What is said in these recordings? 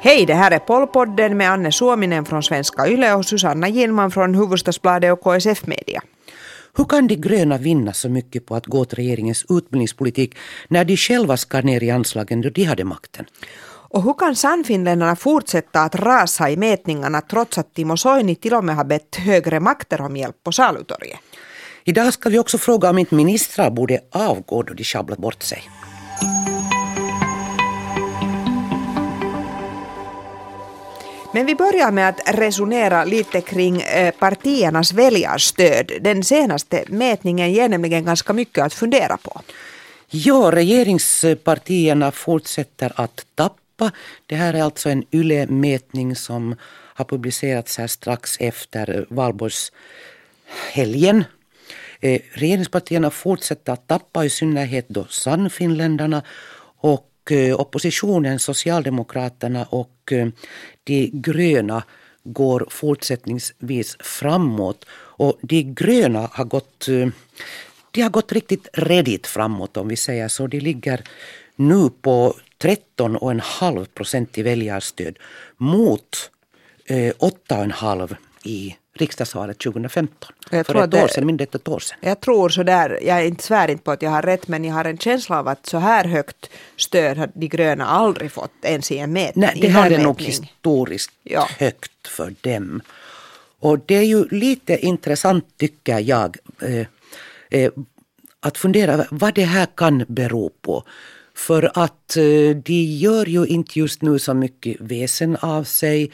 Hej, det här är Pollpodden med Anne Suominen från Svenska Yle och Susanna Gillman från Hufvudstadsbladet och KSF Media. Hur kan de gröna vinna så mycket på att gå till regeringens utbildningspolitik när de själva skar ner i anslagen då de hade makten? Och hur kan Sannfinländarna fortsätta att rasa i mätningarna trots att Timo Soini till och med har bett högre makter om hjälp på Salutorget? Idag ska vi också fråga om inte ministrar borde avgå då de sjabblat bort sig. Men vi börjar med att resonera lite kring eh, partiernas väljarstöd. Den senaste mätningen ger nämligen ganska mycket att fundera på. Ja, regeringspartierna fortsätter att tappa. Det här är alltså en YLE-mätning som har publicerats här strax efter valborgshelgen. Eh, regeringspartierna fortsätter att tappa, i synnerhet då Sannfinländarna och eh, oppositionen, Socialdemokraterna och eh, de gröna går fortsättningsvis framåt. Och de gröna har gått, eh, de har gått riktigt redigt framåt om vi säger så. De ligger nu på 13,5 procent i väljarstöd mot eh, 8,5 i riksdagsvalet 2015. Jag för ett år sedan, mindre än ett år sedan. Jag tror sådär, jag är inte svär inte på att jag har rätt, men jag har en känsla av att så här högt stöd har de gröna aldrig fått ens i en mätning. Nej, det här är nog historiskt ja. högt för dem. Och det är ju lite intressant tycker jag eh, eh, att fundera vad det här kan bero på. För att eh, de gör ju inte just nu så mycket väsen av sig.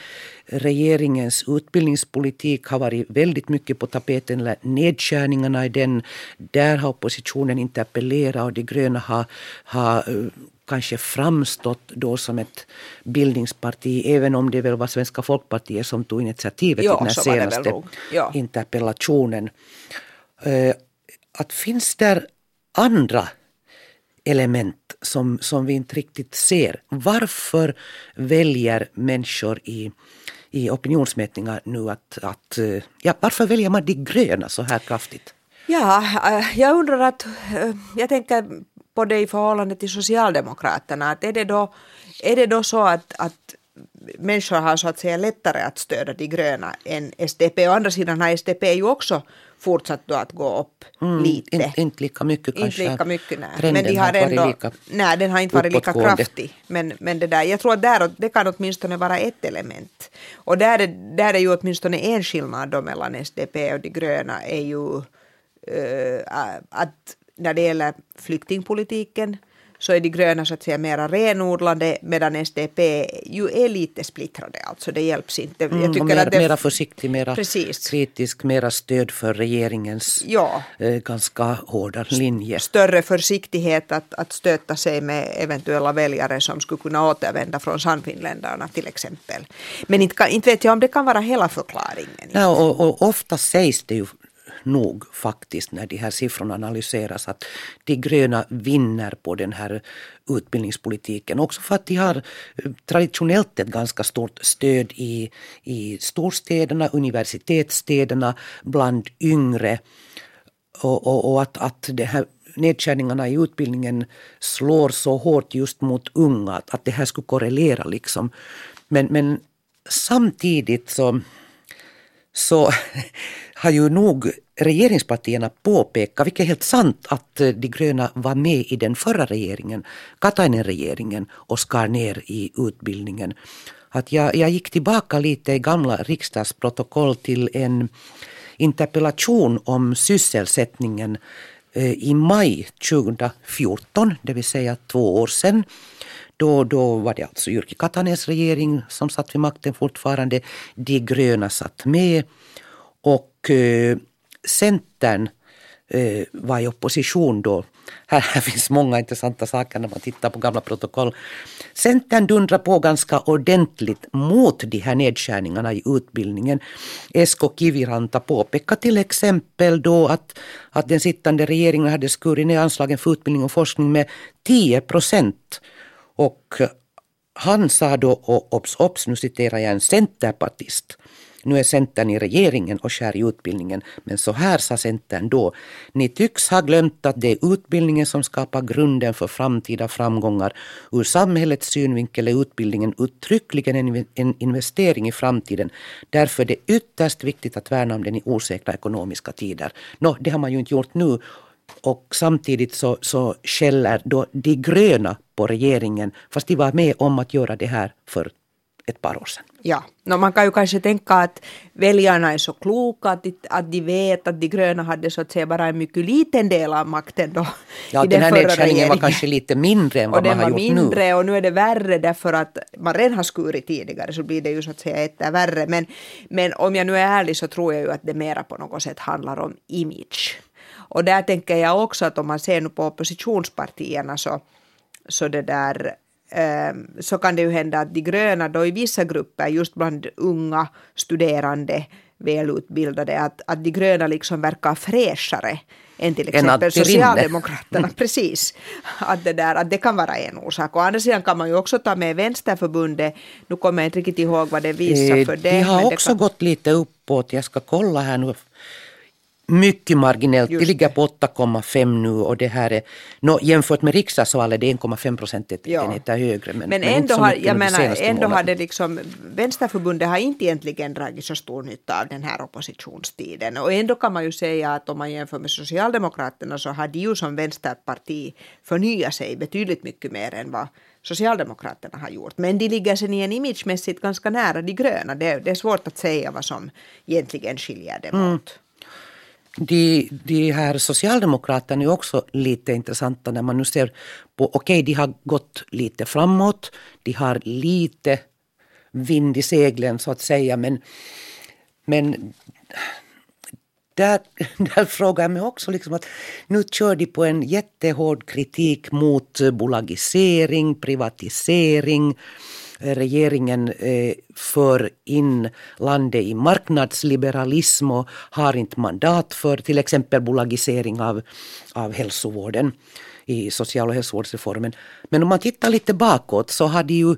Regeringens utbildningspolitik har varit väldigt mycket på tapeten, nedskärningarna i den. Där har oppositionen interpellerat och de gröna har, har eh, kanske framstått då som ett bildningsparti, även om det väl var Svenska folkpartiet som tog initiativet till den senaste ja. interpellationen. Eh, att finns där andra element som, som vi inte riktigt ser. Varför väljer människor i, i opinionsmätningar nu att, att eh, ja, varför väljer man de gröna så här kraftigt? Ja, eh, jag undrar att, eh, jag tänker på det i förhållande till Socialdemokraterna, att är det då, är det då så att, att människor har så att säga lättare att stödja de gröna än SDP. Å andra sidan har SDP ju också fortsatt att gå upp mm, lite. Inte, inte lika mycket kanske. Inte lika mycket, nej. Men de har, har ändå, lika nej, den har inte varit lika kraftig. Men, men det där, jag tror att där, det kan åtminstone vara ett element. Och där är, där är ju åtminstone en skillnad då mellan SDP och de gröna är ju uh, att när det gäller flyktingpolitiken så är de gröna så att säga mera renodlade medan SDP ju är lite splittrade. Alltså det hjälps inte. Jag mm, tycker mer, att det, mera försiktig, mera precis. kritisk, mera stöd för regeringens ja. eh, ganska hårda linje. Större försiktighet att, att stöta sig med eventuella väljare som skulle kunna återvända från Sannfinländarna till exempel. Men inte, inte vet jag om det kan vara hela förklaringen. Ja, och, och ofta sägs det ju nog faktiskt när de här siffrorna analyseras att de gröna vinner på den här utbildningspolitiken. Också för att de har eh, traditionellt ett ganska stort stöd i, i storstäderna, universitetsstäderna, bland yngre. Och, och, och att, att det här nedskärningarna i utbildningen slår så hårt just mot unga, att, att det här skulle korrelera liksom. Men, men samtidigt så, så har ju nog regeringspartierna påpekat, vilket är helt sant, att eh, de gröna var med i den förra regeringen, Katainen-regeringen, och skar ner i utbildningen. Att jag, jag gick tillbaka lite i gamla riksdagsprotokoll till en interpellation om sysselsättningen eh, i maj 2014, det vill säga två år sedan. Då, då var det alltså Jyrki Katanens regering som satt vid makten fortfarande. De gröna satt med. Och eh, Centern eh, var i opposition då. Här, här finns många intressanta saker när man tittar på gamla protokoll. Centern dundrar på ganska ordentligt mot de här nedskärningarna i utbildningen. Esko Kiviranta påpekar till exempel då att, att den sittande regeringen hade skurit ner anslagen för utbildning och forskning med 10 procent. Och han sa då, och obs, obs, nu citerar jag en centerpartist, nu är Centern i regeringen och skär i utbildningen. Men så här sa Centern då. Ni tycks ha glömt att det är utbildningen som skapar grunden för framtida framgångar. Ur samhällets synvinkel är utbildningen uttryckligen en investering i framtiden. Därför är det ytterst viktigt att värna om den i osäkra ekonomiska tider. Nå, det har man ju inte gjort nu. Och samtidigt så, så skäller då de gröna på regeringen fast de var med om att göra det här för ett par år sedan. Ja, no, man kan ju kanske tänka att väljarna är så kloka att de, att de vet att de gröna hade så att säga bara en mycket liten del av makten då. Ja, i den, den här nedskärningen var kanske lite mindre än vad man har gjort nu. Och den var mindre och nu är det värre därför att man redan har skurit tidigare så blir det ju så att säga ett värre. Men, men om jag nu är ärlig så tror jag ju att det mera på något sätt handlar om image. Och där tänker jag också att om man ser nu på oppositionspartierna så, så det där så kan det ju hända att de gröna då i vissa grupper, just bland unga studerande, välutbildade, att, att de gröna liksom verkar fräschare än till exempel än Socialdemokraterna. Precis. Att det, där, att det kan vara en orsak. Å andra sidan kan man ju också ta med Vänsterförbundet. Nu kommer jag inte riktigt ihåg vad det visar eh, för det. De har också kan... gått lite uppåt. Jag ska kolla här nu mycket marginellt. Just det ligger på 8,5 nu och det här är, no, jämfört med riksdagsvalet det är 1,5 procentenheter ja. högre. Men, men ändå, har, jag menar, ändå hade liksom, Vänsterförbundet har inte egentligen dragit så stor nytta av den här oppositionstiden. Och ändå kan man ju säga att om man jämför med Socialdemokraterna så har de ju som vänsterparti förnyat sig betydligt mycket mer än vad Socialdemokraterna har gjort. Men de ligger sen i en imagemässigt ganska nära de gröna. Det, det är svårt att säga vad som egentligen skiljer dem mm de, de här Socialdemokraterna är också lite intressanta när man nu ser på, okej okay, de har gått lite framåt, de har lite vind i seglen så att säga men, men där, där frågar jag mig också liksom att nu kör de på en jättehård kritik mot bolagisering, privatisering regeringen eh, för in landet i marknadsliberalism och har inte mandat för till exempel bolagisering av, av hälsovården i social och hälsovårdsreformen. Men om man tittar lite bakåt så har de ju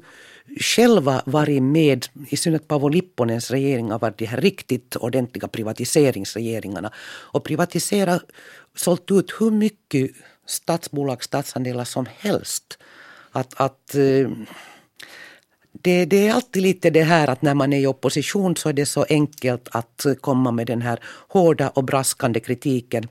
själva varit med, i synnerhet Paavo Lipponens regeringar var varit de här riktigt ordentliga privatiseringsregeringarna och privatisera, sålt ut hur mycket statsbolag, statsandelar som helst. Att, att eh, det, det, är alltid lite det här att när man är i opposition så är det så enkelt att komma med den här hårda och braskande kritiken.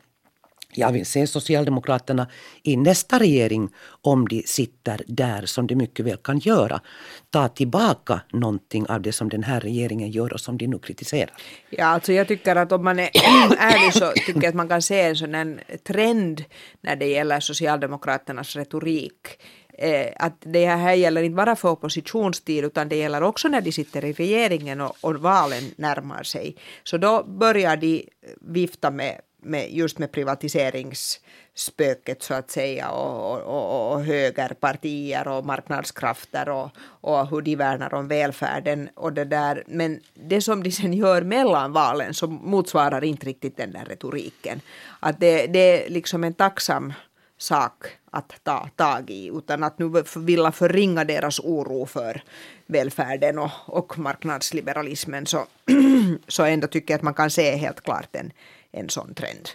Jag vill se Socialdemokraterna i nästa regering om de sitter där som de mycket väl kan göra. Ta tillbaka någonting av det som den här regeringen gör och som de nu kritiserar. Ja, alltså jag tycker att om man är ärlig så tycker jag att man kan se en sån trend när det gäller Socialdemokraternas retorik Eh, att det här gäller inte bara för oppositionstid utan det gäller också när de sitter i regeringen och, och valen närmar sig. Så då börjar de vifta med, med just med privatiseringsspöket så att säga och, och, och högerpartier och marknadskrafter och, och hur de värnar om välfärden och det där. Men det som de sen gör mellan valen så motsvarar inte riktigt den där retoriken. Att det, det är liksom en tacksam sak att ta tag i utan att nu vilja förringa deras oro för välfärden och, och marknadsliberalismen så, så ändå tycker jag att man kan se helt klart en, en sån trend.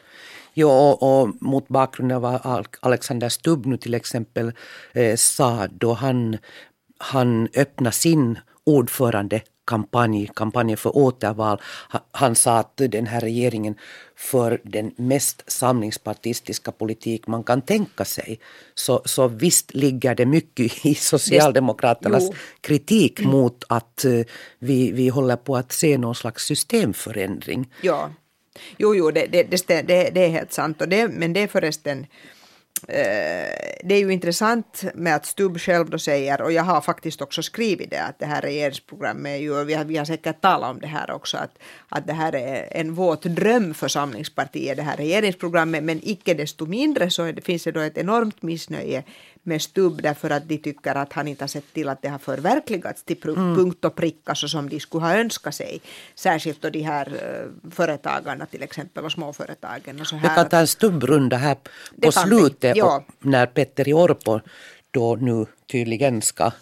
Jo, och, och mot bakgrund av vad Alexander Stubb nu till exempel eh, sa då han, han öppnade sin ordförande kampanj, kampanjen för återval. Han sa att den här regeringen för den mest samlingspartistiska politik man kan tänka sig. Så, så visst ligger det mycket i Socialdemokraternas kritik mot att eh, vi, vi håller på att se någon slags systemförändring. Ja, jo, jo det, det, det, det är helt sant. Och det, men det är förresten Eh, det är ju intressant med att Stubb själv då säger, och jag har faktiskt också skrivit det, att det här regeringsprogrammet är ju, och vi har, vi har säkert talat om det här också, att, att det här är en våt dröm för Samlingspartiet, det här regeringsprogrammet, men icke desto mindre så det, finns det då ett enormt missnöje med Stubb därför att de tycker att han inte har sett till att det har förverkligats till mm. punkt och pricka så som de skulle ha önskat sig. Särskilt då de här uh, företagarna till exempel och småföretagen. Och så här. Vi kan ta en stubbrunda här på slutet ja. när Petteri Orpo då nu tydligen ska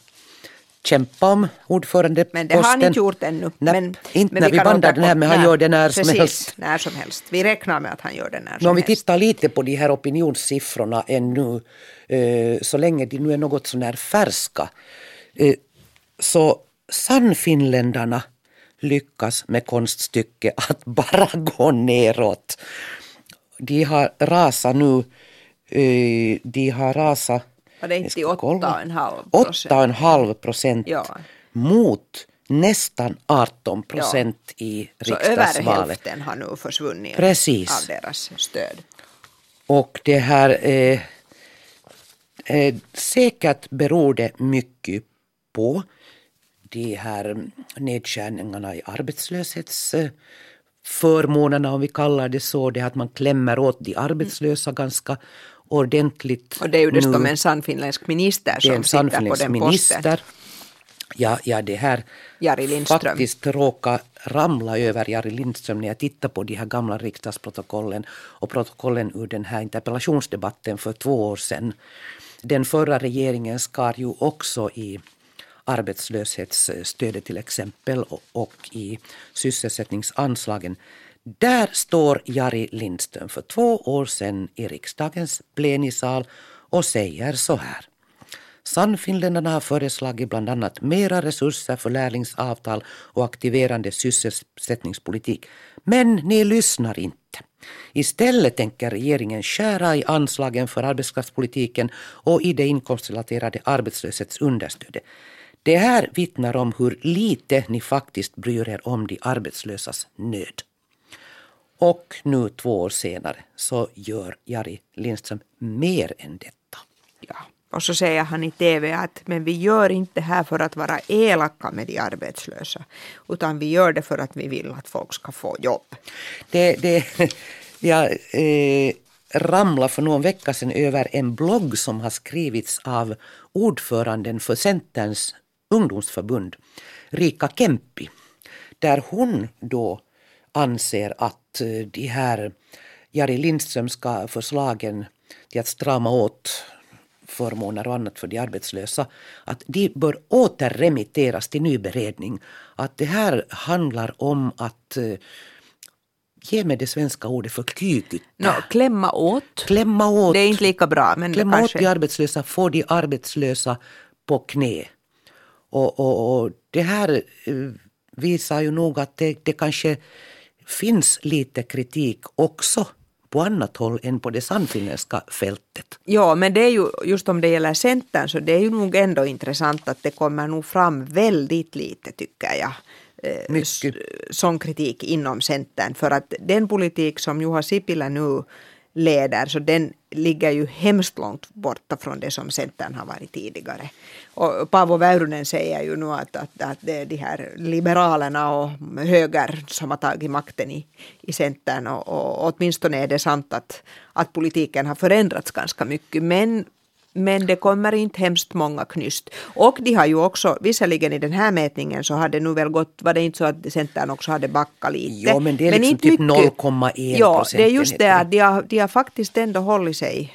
kämpa om ordförandeposten. Men det har han inte gjort ännu. Nej, men, inte men när vi bandar den här, men han gör det när precis, som helst. när som helst. Vi räknar med att han gör det när Men som om vi helst. tittar lite på de här opinionssiffrorna ännu, eh, så länge de nu är något sånär färska, eh, så Sannfinländarna lyckas med konststycke att bara gå neråt. De har rasat nu, eh, de har rasat Var det inte ska kolla. 8,5 procent? 8,5 procent Ja. mot nästan 18 procent i Så över riksdagsvalet. hälften har nu försvunnit Precis. av deras stöd. Och det här eh, eh, säkert beror det mycket på de här nedskärningarna i arbetslöshetsförmånerna om vi kallar det så. Det att man klämmer åt de arbetslösa ganska ordentligt. Och det är ju dessutom nu. en sannfinländsk minister Det är som sitter på den minister. posten. Ja, ja, det här Jari Lindström. faktiskt råkar ramla över Jari Lindström när jag tittar på de här gamla riksdagsprotokollen och protokollen ur den här interpellationsdebatten för två år sedan. Den förra regeringen skar ju också i arbetslöshetsstödet till exempel och i sysselsättningsanslagen. Där står Jari Lindström för två år sedan i riksdagens plenisal och säger så här. Sannfinländarna har föreslagit bland annat mera resurser för lärlingsavtal och aktiverande sysselsättningspolitik. Men ni lyssnar inte. Istället tänker regeringen skära i anslagen för arbetskraftspolitiken och i det inkomstrelaterade arbetslöshetsunderstödet. Det här vittnar om hur lite ni faktiskt bryr er om de arbetslösas nöd. Och nu två år senare så gör Jari Lindström mer än detta. Ja. Och så säger han i TV att men vi gör inte det här för att vara elaka med de arbetslösa. Utan vi gör det för att vi vill att folk ska få jobb. Det, det, jag eh, ramlade för någon vecka sedan över en blogg som har skrivits av ordföranden för Centerns ungdomsförbund, Rika Kempi. Där hon då anser att eh, de här Jari Lindströmska förslagen till att strama åt förmåner och annat för de arbetslösa, att de bör återremitteras till ny beredning. Att det här handlar om att eh, ge mig det svenska ordet för kykutta. No, klämma åt. Klämma åt, Det är inte lika bra. Men klämma kanske... åt de arbetslösa, få de arbetslösa på knä. Och, och, och det här eh, visar ju nog att det, det kanske finns lite kritik också på annat håll än på det sannfinländska fältet. Ja, men det är ju just om det gäller Centern så det är ju nog ändå intressant att det kommer nog fram väldigt lite tycker jag. eh, Mycket. Sån kritik inom Centern för att den politik som Juha Sipilä nu leder så den ligger ju hemskt långt borta från det som Centern har varit tidigare. Och Paavo Väyrynen säger ju nu att, att, att det är de här liberalerna och höger som har tagit makten i, i Centern och, och åtminstone är det sant att, att politiken har förändrats ganska mycket men men det kommer inte hemskt många knyst. Och de har ju också, visserligen i den här mätningen så hade nu väl gått, var det inte så att Centern också hade backat lite? Jo, men det är liksom inte typ mycket. 0,1 Ja, det är just det att de har, de har faktiskt ändå hållit sig,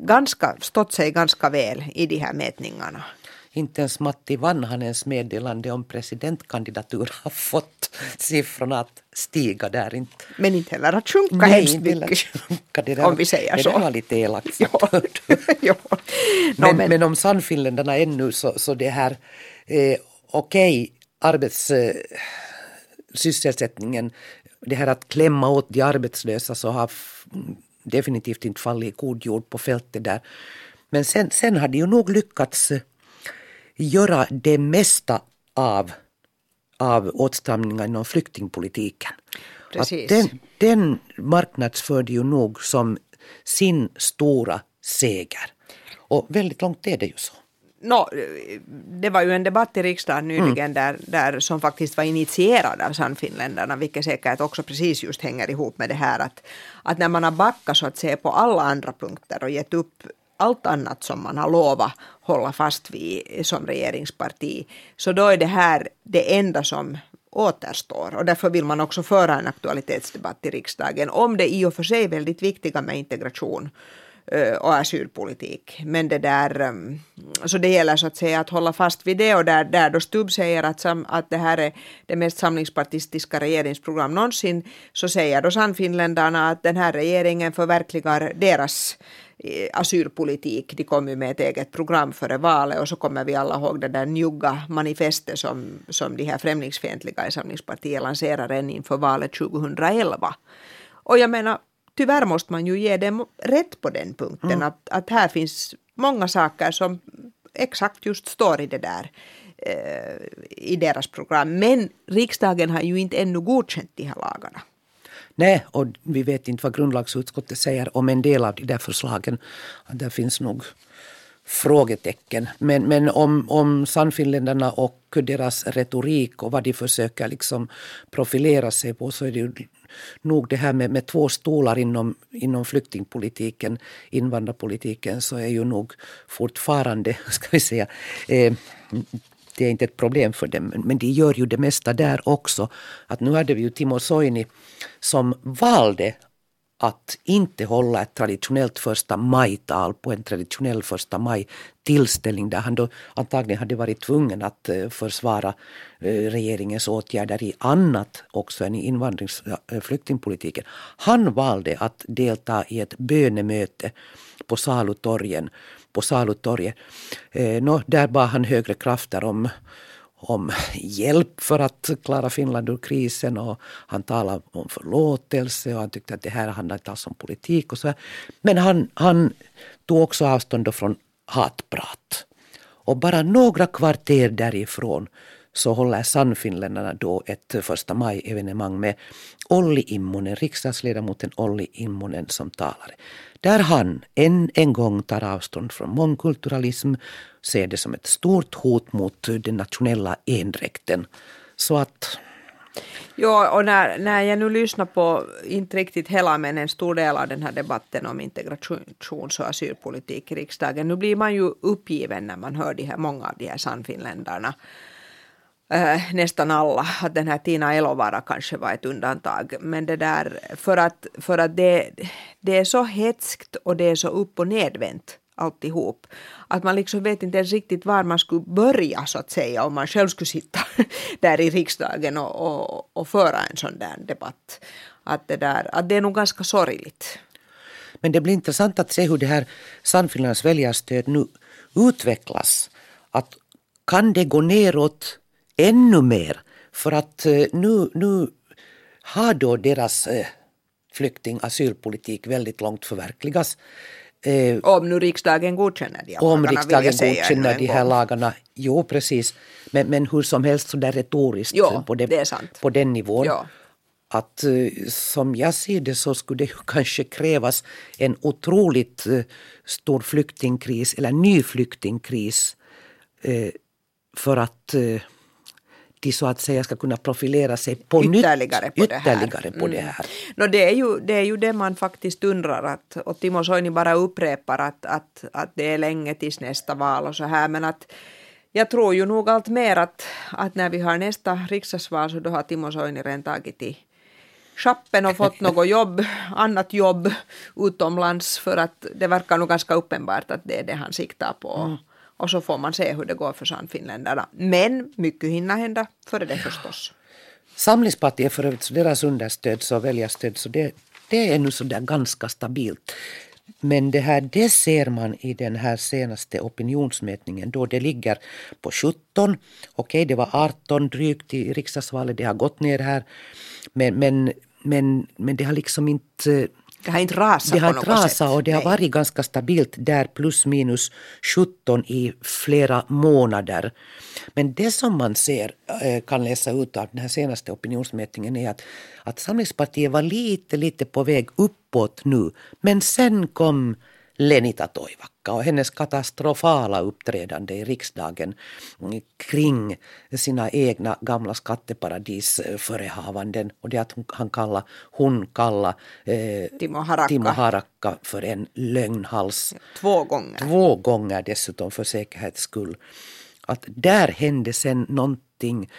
ganska, stått sig ganska väl i de här mätningarna. Inte ens Matti Vanhanens meddelande om presidentkandidatur har fått siffrorna att stiga där. Inte. Men inte heller att sjunka Nej, hemskt inte mycket. sjunka. Det där, om vi säger det så. där var lite elakt Ja. sagt, ja. No, men, men, men om Sannfinländarna ännu så, så det här, eh, okej, arbets... Eh, sysselsättningen, det här att klämma åt de arbetslösa så har definitivt inte fallit i god jord på fältet där. Men sen, sen har de ju nog lyckats eh, göra det mesta av, av åtstramningar inom flyktingpolitiken. Precis. Att den, den marknadsförde ju nog som sin stora seger. Och väldigt långt är det ju så. no, det var ju en debatt i riksdagen nyligen där, där som faktiskt var initierad av Sannfinländarna, vilket säkert också precis just hänger ihop med det här att, att när man har backat så att säga på alla andra punkter och gett upp allt annat som man har lovat hålla fast vid som regeringsparti, så då är det här det enda som återstår. Och därför vill man också föra en aktualitetsdebatt i riksdagen om det i och för sig väldigt viktiga med integration eh, och asylpolitik. Men det där, eh, så det gäller så att säga att hålla fast vid det och där, där då Stubb säger att, att det här är det mest samlingspartistiska regeringsprogram någonsin så säger då Sannfinländarna att den här regeringen förverkligar deras asylpolitik. De kom ju med ett eget program före valet och så kommer vi alla ihåg det där njugga manifestet som, som de här främlingsfientliga i Samlingspartiet lanserade än inför valet 2011. Och jag menar, tyvärr måste man ju ge dem rätt på den punkten. Mm. Att, att här finns många saker som exakt just står i det där eh, i deras program. Men riksdagen har ju inte ännu godkänt de här lagarna. Nej, och vi vet inte vad grundlagsutskottet säger om en del av de där förslagen. Där finns nog frågetecken. Men, men om, om Sannfinländarna och deras retorik och vad de försöker liksom profilera sig på så är det ju nog det här med, med två stolar inom, inom flyktingpolitiken, invandrarpolitiken så är ju nog fortfarande, ska vi säga, eh, det är inte ett problem för dem. Men de gör ju det mesta där också. Att nu hade vi ju Timo Soini som valde att inte hålla ett traditionellt första maj-tal på en traditionell första maj-tillställning där han då antagligen hade varit tvungen att eh, försvara eh, regeringens åtgärder i annat också än i invandrings och flyktingpolitiken. Han valde att delta i ett bönemöte på Salutorgen på Salutorget. Eh, no, där bad han högre krafter om, om hjälp för att klara Finland ur krisen och han talade om förlåtelse och han tyckte att det här handlar inte alls om politik och så. Men han, han tog också avstånd från hatprat. Och bara några kvarter därifrån så håller Sannfinländarna då ett första maj-evenemang med Olli Immonen, riksdagsledamoten Olli Immonen som talare. Där han än en gång tar avstånd från mångkulturalism, ser det som ett stort hot mot den nationella endräkten. Så att Ja, och när, när jag nu lyssnar på, inte riktigt hela, men en stor del av den här debatten om integrations och asylpolitik i riksdagen, nu blir man ju uppgiven när man hör de här, många av de här sannfinländarna eh, nästan alla, att den här Tina Elovara kanske var ett undantag. Men det där, för att, för att det, det är så hetskt och det är så upp och nedvänt alltihop. Att man liksom vet inte ens riktigt var man skulle börja så att säga om man själv skulle sitta där i riksdagen och, och, och föra en sån där debatt. Att det, där, att det är nog ganska sorgligt. Men det blir intressant att se hur det här Sannfinlands väljarstöd nu utvecklas. Att kan det gå neråt ännu mer. För att eh, nu, nu har då deras eh, flykting asylpolitik väldigt långt förverkligats. Eh, om nu riksdagen godkänner de här Om lagarna, riksdagen godkänner de här lagarna, jo precis. Men, men hur som helst så där retoriskt jo, på, det, det på den nivån. Ja. Att som jag ser det så skulle det kanske krävas en otroligt stor flyktingkris eller ny flyktingkris för att de så att säga ska kunna profilera sig på ytterligare nytt. På ytterligare det på det här. Mm. No, det, är ju, det är ju det man faktiskt undrar att, och Timo Soini bara upprepar att, att, att det är länge tills nästa val och så här men att jag tror ju nog allt mer att, att när vi har nästa riksdagsval så då har Timo Soini redan tagit i schappen och fått något jobb, annat jobb utomlands för att det verkar nog ganska uppenbart att det är det han siktar på. Mm. Och så får man se hur det går för Sannfinländarna. Men mycket hinner hända före det förstås. Samlingspartiet för övrigt, deras understöd och väljarstöd, så det, det är nu sådär ganska stabilt. Men det här det ser man i den här senaste opinionsmätningen då det ligger på 17. Okej, det var 18 drygt i riksdagsvalet, det har gått ner här. Men, men, men, men det har liksom inte det har inte rasat Det har inte rasat och det har varit ganska stabilt där plus minus 17 i flera månader. Men det som man ser, eh, kan läsa ut av den här senaste opinionsmätningen är att, att Samlingspartiet var lite, lite på väg uppåt nu. Men sen kom Lenita Toivakka och hennes katastrofala uppträdande i riksdagen kring sina egna gamla skatteparadisförehavanden och det att hon, han kalla, hon kalla eh, Timo, Harakka. Timo Harakka för en lögnhals. Två gånger. Två gånger dessutom för säkerhets skull. Att där hände sen någonting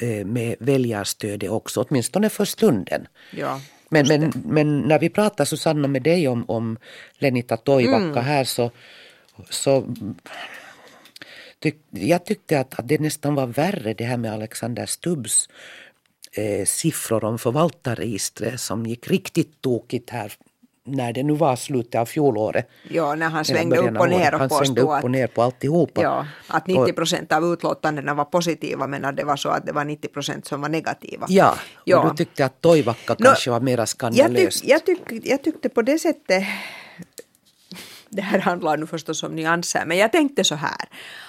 eh, med väljarstödet också, åtminstone för stunden. Ja. Men, men, men när vi pratar Susanna med dig om, om Lenita Toivakka mm. här så, så tyck, jag tyckte att, att det nästan var värre det här med Alexander Stubbs eh, siffror om förvaltarregistret som gick riktigt tokigt här när det nu var slutet av fjolåret. Ja, när han svängde upp och ner och Han svängde upp och ner på alltihopa. Ja, att 90 procent av utlåtandena var positiva men att det var så att det var 90 procent som var negativa. Ja, ja. och du tyckte att Toivakka no, kanske var mera skandalöst. Jag, tyck, jag, tyck, jag tyckte på det sättet, det här handlar nu förstås om nyanser, men jag tänkte så här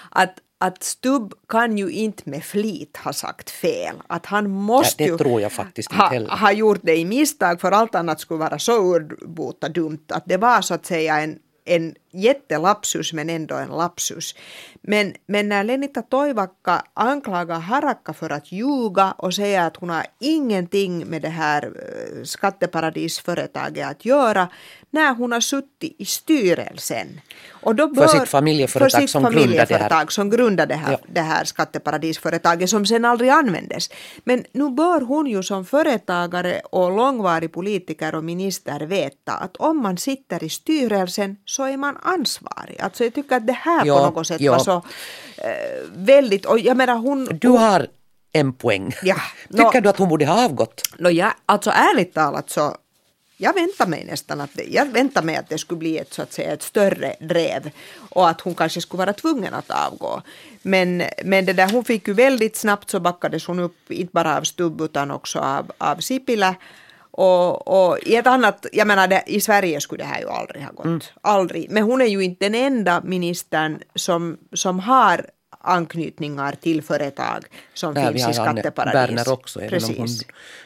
att att Stubb kan ju inte med flit ha sagt fel. Att han måste ja, det tror jag faktiskt inte ha, ha gjort det i misstag för allt annat skulle vara så urbota dumt. Att det var så att säga en, en jättelapsus men ändå en lapsus. Men, men när Lenita Toivakka anklagar Harakka för att ljuga och säger att hon har ingenting med det här skatteparadisföretaget att göra när hon har suttit i styrelsen. Och då bör, för sitt familjeföretag, för sitt som, familjeföretag grundade här. som grundade det här, ja. det här skatteparadisföretaget som sen aldrig användes. Men nu bör hon ju som företagare och långvarig politiker och minister veta att om man sitter i styrelsen så är man ansvarig. Alltså jag tycker att det här jo, på något sätt jo. var så äh, väldigt, och jag menar hon... Du har en poäng. Ja, Tycker no, du att hon borde ha avgått? No, ja, alltså ärligt talat så jag väntar mig nästan att det, jag väntar mig att det skulle bli ett, så att säga, ett större drev och att hon kanske skulle vara tvungen att avgå. Men, men det där, hon fick ju väldigt snabbt så backades hon upp, inte bara av Stubb utan också av, av Sipilä. Och, och i ett annat, jag menar det, i Sverige skulle det här ju aldrig ha gått. Mm. Aldrig. Men hon är ju inte den enda ministern som, som har anknytningar till företag som Där finns i skatteparadis. Berner också, även Precis. om hon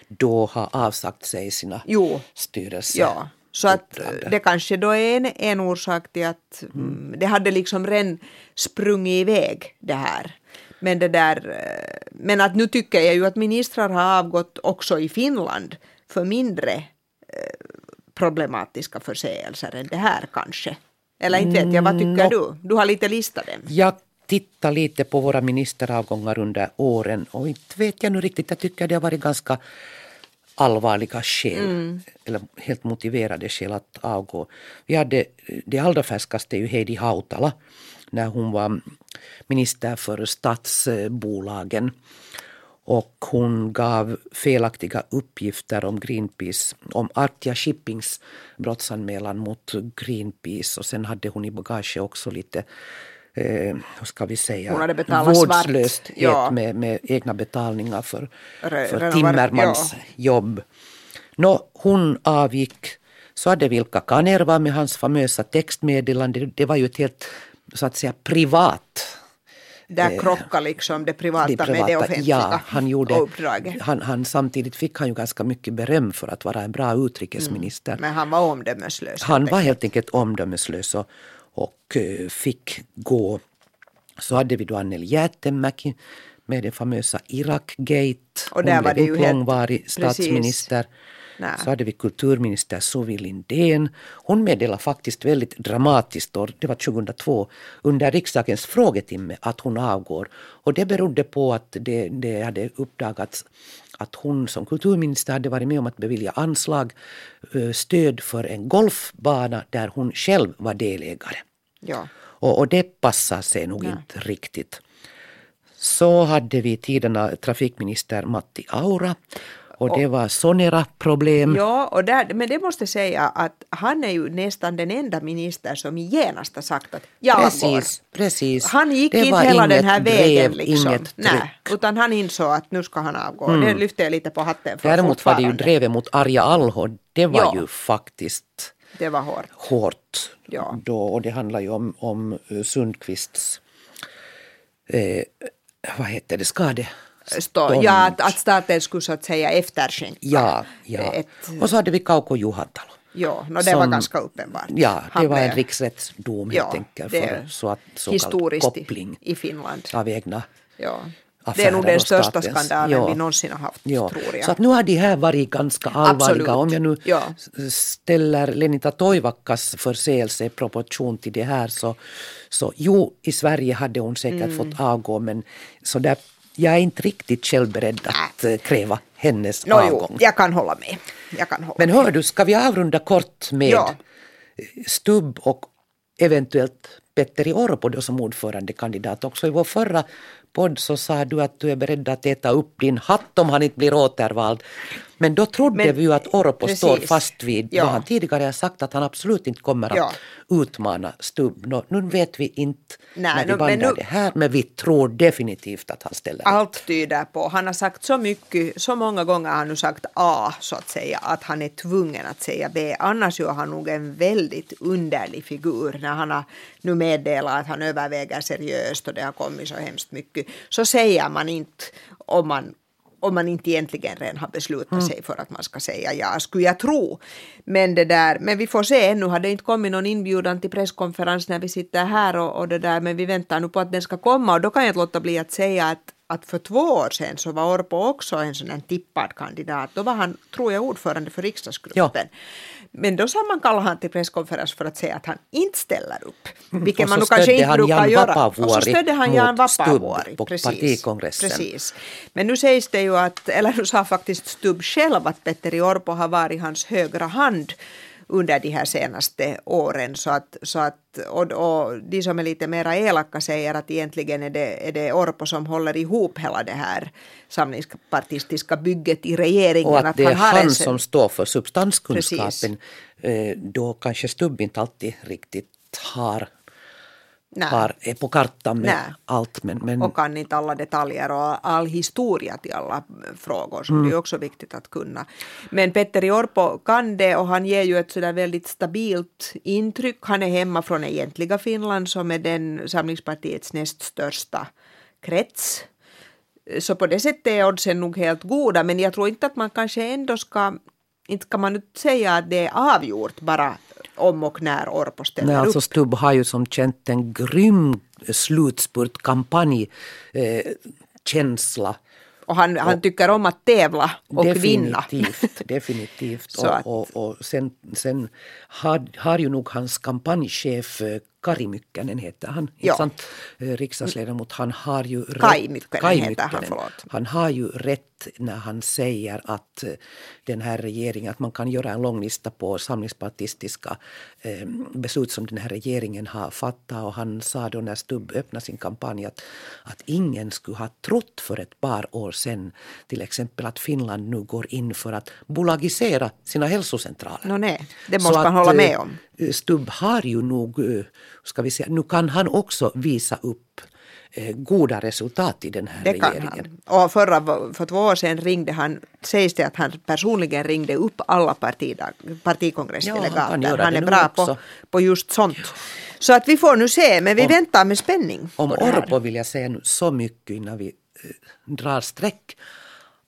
då har avsagt sig sina jo. styrelse. Ja. Så att det kanske då är en, en orsak till att mm. det hade liksom redan sprungit iväg det här. Men, det där, eh, men att nu tycker jag ju att ministrar har avgått också i Finland för mindre eh, problematiska förseelser än det här kanske. Eller inte vet jag, vad tycker mm, du? Du har lite listat dem. Jag tittar lite på våra ministeravgångar under åren och inte vet jag nu riktigt, jag tycker det har varit ganska allvarliga skäl, mm. eller helt motiverade skäl att avgå. Vi hade, det allra färskaste är ju Heidi Hautala när hon var minister för stadsbolagen. Och hon gav felaktiga uppgifter om Greenpeace, om Artia Shippings brottsanmälan mot Greenpeace och sen hade hon i bagage också lite eh, ska vi säga, vårdslöshet ja. med, med egna betalningar för, för Timmermans ja. jobb. Nå, hon avgick. Så hade Vilka Kanerva med hans famösa textmeddelande. Det var ju ett helt så att säga privat där eh, krockar liksom det privata, det privata med det offentliga ja, han gjorde, uppdraget. Han, han, samtidigt fick han ju ganska mycket beröm för att vara en bra utrikesminister. Mm, men han var omdömeslös. Han var helt enkelt omdömeslös och, och eh, fick gå. Så hade vi då Anneli Jäätteenmäki med det famösa Irak-gate. Och där Hon var blev det långvarig statsminister. Precis. Så hade vi kulturminister Suvi Lindén. Hon meddelade faktiskt väldigt dramatiskt, och det var 2002, under riksdagens frågetimme att hon avgår. Och det berodde på att det, det hade uppdagats att hon som kulturminister hade varit med om att bevilja anslag, eh, stöd för en golfbana där hon själv var delägare. Ja. Och, och det passar sig nog Nej. inte riktigt. Så hade vi tiderna trafikminister Matti Aura och det var Sonera-problem. Ja, och där, men det måste säga att han är ju nästan den enda minister som genast har sagt att jag precis, går. Precis. Han gick det inte hela den här vägen. Brev, liksom. inget Nej, utan han insåg att nu ska han avgå. Mm. Det lyfte jag lite på hatten för Däremot var det ju drevet mot Arja Alho. Det var ja. ju faktiskt det var hårt. hårt ja. då, och det handlar ju om, om eh, Sundqvists eh, vad heter det, skade Stå, ja, att, att staten skulle så att säga efterskänka. Ja, ja. Ett, och så hade vi Kauko Juhantalo. Ja, no, det som, var ganska uppenbart. Ja, det Han var en riksrättsdom helt ja, enkelt för så att, så historiskt koppling i Finland. av egna ja. Det är nog den största skandalen ja. vi någonsin har haft, ja. tror jag. Så att nu har de här varit ganska allvarliga. Absolut. Om jag nu ja. ställer Lenita Toivakkas förseelse i proportion till det här så, så jo, i Sverige hade hon säkert mm. fått avgå men så där jag är inte riktigt själv beredd att. Eh, kräva hennes no, avgång. Jo, jag kan hålla med. jag kan hålla Men hör du, ska vi avrunda kort med ja. Stubb och eventuellt Petteri Orpo då som ordförandekandidat också. I vår förra podd så sa du att du är beredd att äta upp din hatt om han inte blir återvald. Men då trodde Men, vi ju att Orpo precis. står fast vid ja. vad han tidigare har sagt att han absolut inte kommer att ja. utmana Stubb. Nå, nu vet vi inte Nej, när vi bandar det här men vi tror definitivt att han ställer Allt tyder på, han har sagt så mycket, så många gånger har han nu sagt A så att säga, att han är tvungen att säga B. Annars gör han nog en väldigt underlig figur när han har nu meddelat att han överväger seriöst och det har kommit så hemskt mycket. Så säger man inte om man om man inte egentligen redan har beslutat mm. sig för att man ska säga ja, skulle jag tro. Men, det där, men vi får se, ännu har det inte kommit någon inbjudan till presskonferens när vi sitter här och, och det där, men vi väntar nu på att den ska komma och då kan jag inte låta bli att säga att att för två år sedan så var Orpo också en sån tippad kandidat. Då var han, tror jag, ordförande för riksdagsgruppen. Ja. Men då sammankallade han till presskonferens för att säga att han inte ställer upp. Vilket man kanske inte brukar göra. Och så stödde han Jan Vapaavuori. på precis, partikongressen. Precis. Men nu sägs det ju att, eller nu sa faktiskt Stubb själv att Petteri Orpo har varit hans högra hand under de här senaste åren. Så att, så att, och, och de som är lite mera elaka säger att egentligen är det, är det Orpo som håller ihop hela det här samlingspartistiska bygget i regeringen. Och att, att det är han, han som står för substanskunskapen. Precis. Eh, då kanske Stubb inte alltid riktigt har har, är på kartan med Nej. allt. Men, men... Och kan inte alla detaljer och all historia till alla frågor som mm. det är också viktigt att kunna. Men Petteri Orpo kan det och han ger ju ett sådär väldigt stabilt intryck. Han är hemma från egentliga Finland som är den samlingspartiets näst största krets. Så på det sättet är oddsen nog helt goda men jag tror inte att man kanske ändå ska inte kan man säga att det är avgjort bara om och när Orpo ställer Nej, alltså Stubb har ju som känt en grym slutspurtkampanj eh, känsla. Och han, han tycker om att tävla och definitivt, vinna. Definitivt. och, och, och sen, sen har, har ju nog hans kampanjchef eh, Kari Mykkänen heter han, ja. sant? Eh, riksdagsledamot. Han har ju Kai Mykkänen, Kai Mykkänen. heter han, förlåt. Han har ju rätt när han säger att eh, den här regeringen, att man kan göra en lång lista på samlingspartistiska eh, beslut som den här regeringen har fattat. Och han sa då när Stubb öppnade sin kampanj att, att ingen skulle ha trott för ett par år sedan till exempel att Finland nu går in för att bolagisera sina hälsocentraler. No, nej, det måste Så man att, hålla med om. Stubb har ju nog, ska vi säga, nu kan han också visa upp Eh, goda resultat i den här det regeringen. Han. Och förra, för två år sedan ringde han, sägs det att han personligen ringde upp alla partidag, partikongressdelegater. Ja, han, han är bra på, på just sånt. Så att vi får nu se, men vi om, väntar med spänning. Om Orpo vill jag säga så mycket innan vi äh, drar streck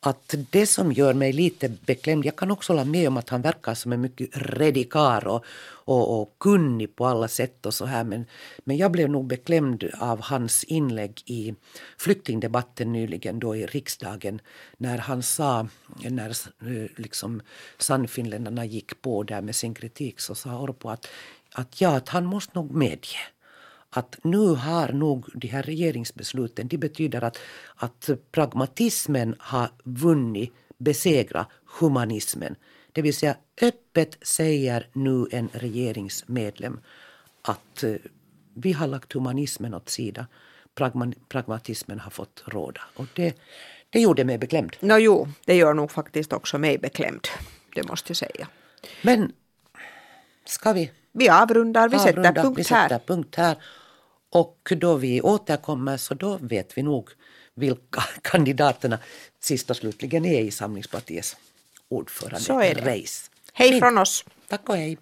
att det som gör mig lite beklämd, jag kan också hålla med om att han verkar som en mycket redig och, och, och kunnig på alla sätt och så här men, men jag blev nog beklämd av hans inlägg i flyktingdebatten nyligen då i riksdagen när han sa, när eh, liksom Sannfinländarna gick på där med sin kritik så sa Orpo att, att ja, att han måste nog medge att nu har nog de här regeringsbesluten, de betyder att, att pragmatismen har vunnit, besegrat humanismen. Det vill säga öppet säger nu en regeringsmedlem att eh, vi har lagt humanismen åt sidan. Pragma, pragmatismen har fått råda. Och det, det gjorde mig beklämd. No, jo, det gör nog faktiskt också mig beklämd. Det måste jag säga. Men ska vi? Vi avrundar, vi avrundar, sätter punkt vi sätter punkt här. Och då vi återkommer så då vet vi nog vilka kandidaterna sist och slutligen är i Samlingspartiets ordförande-race. Hej från oss. Tack och hej.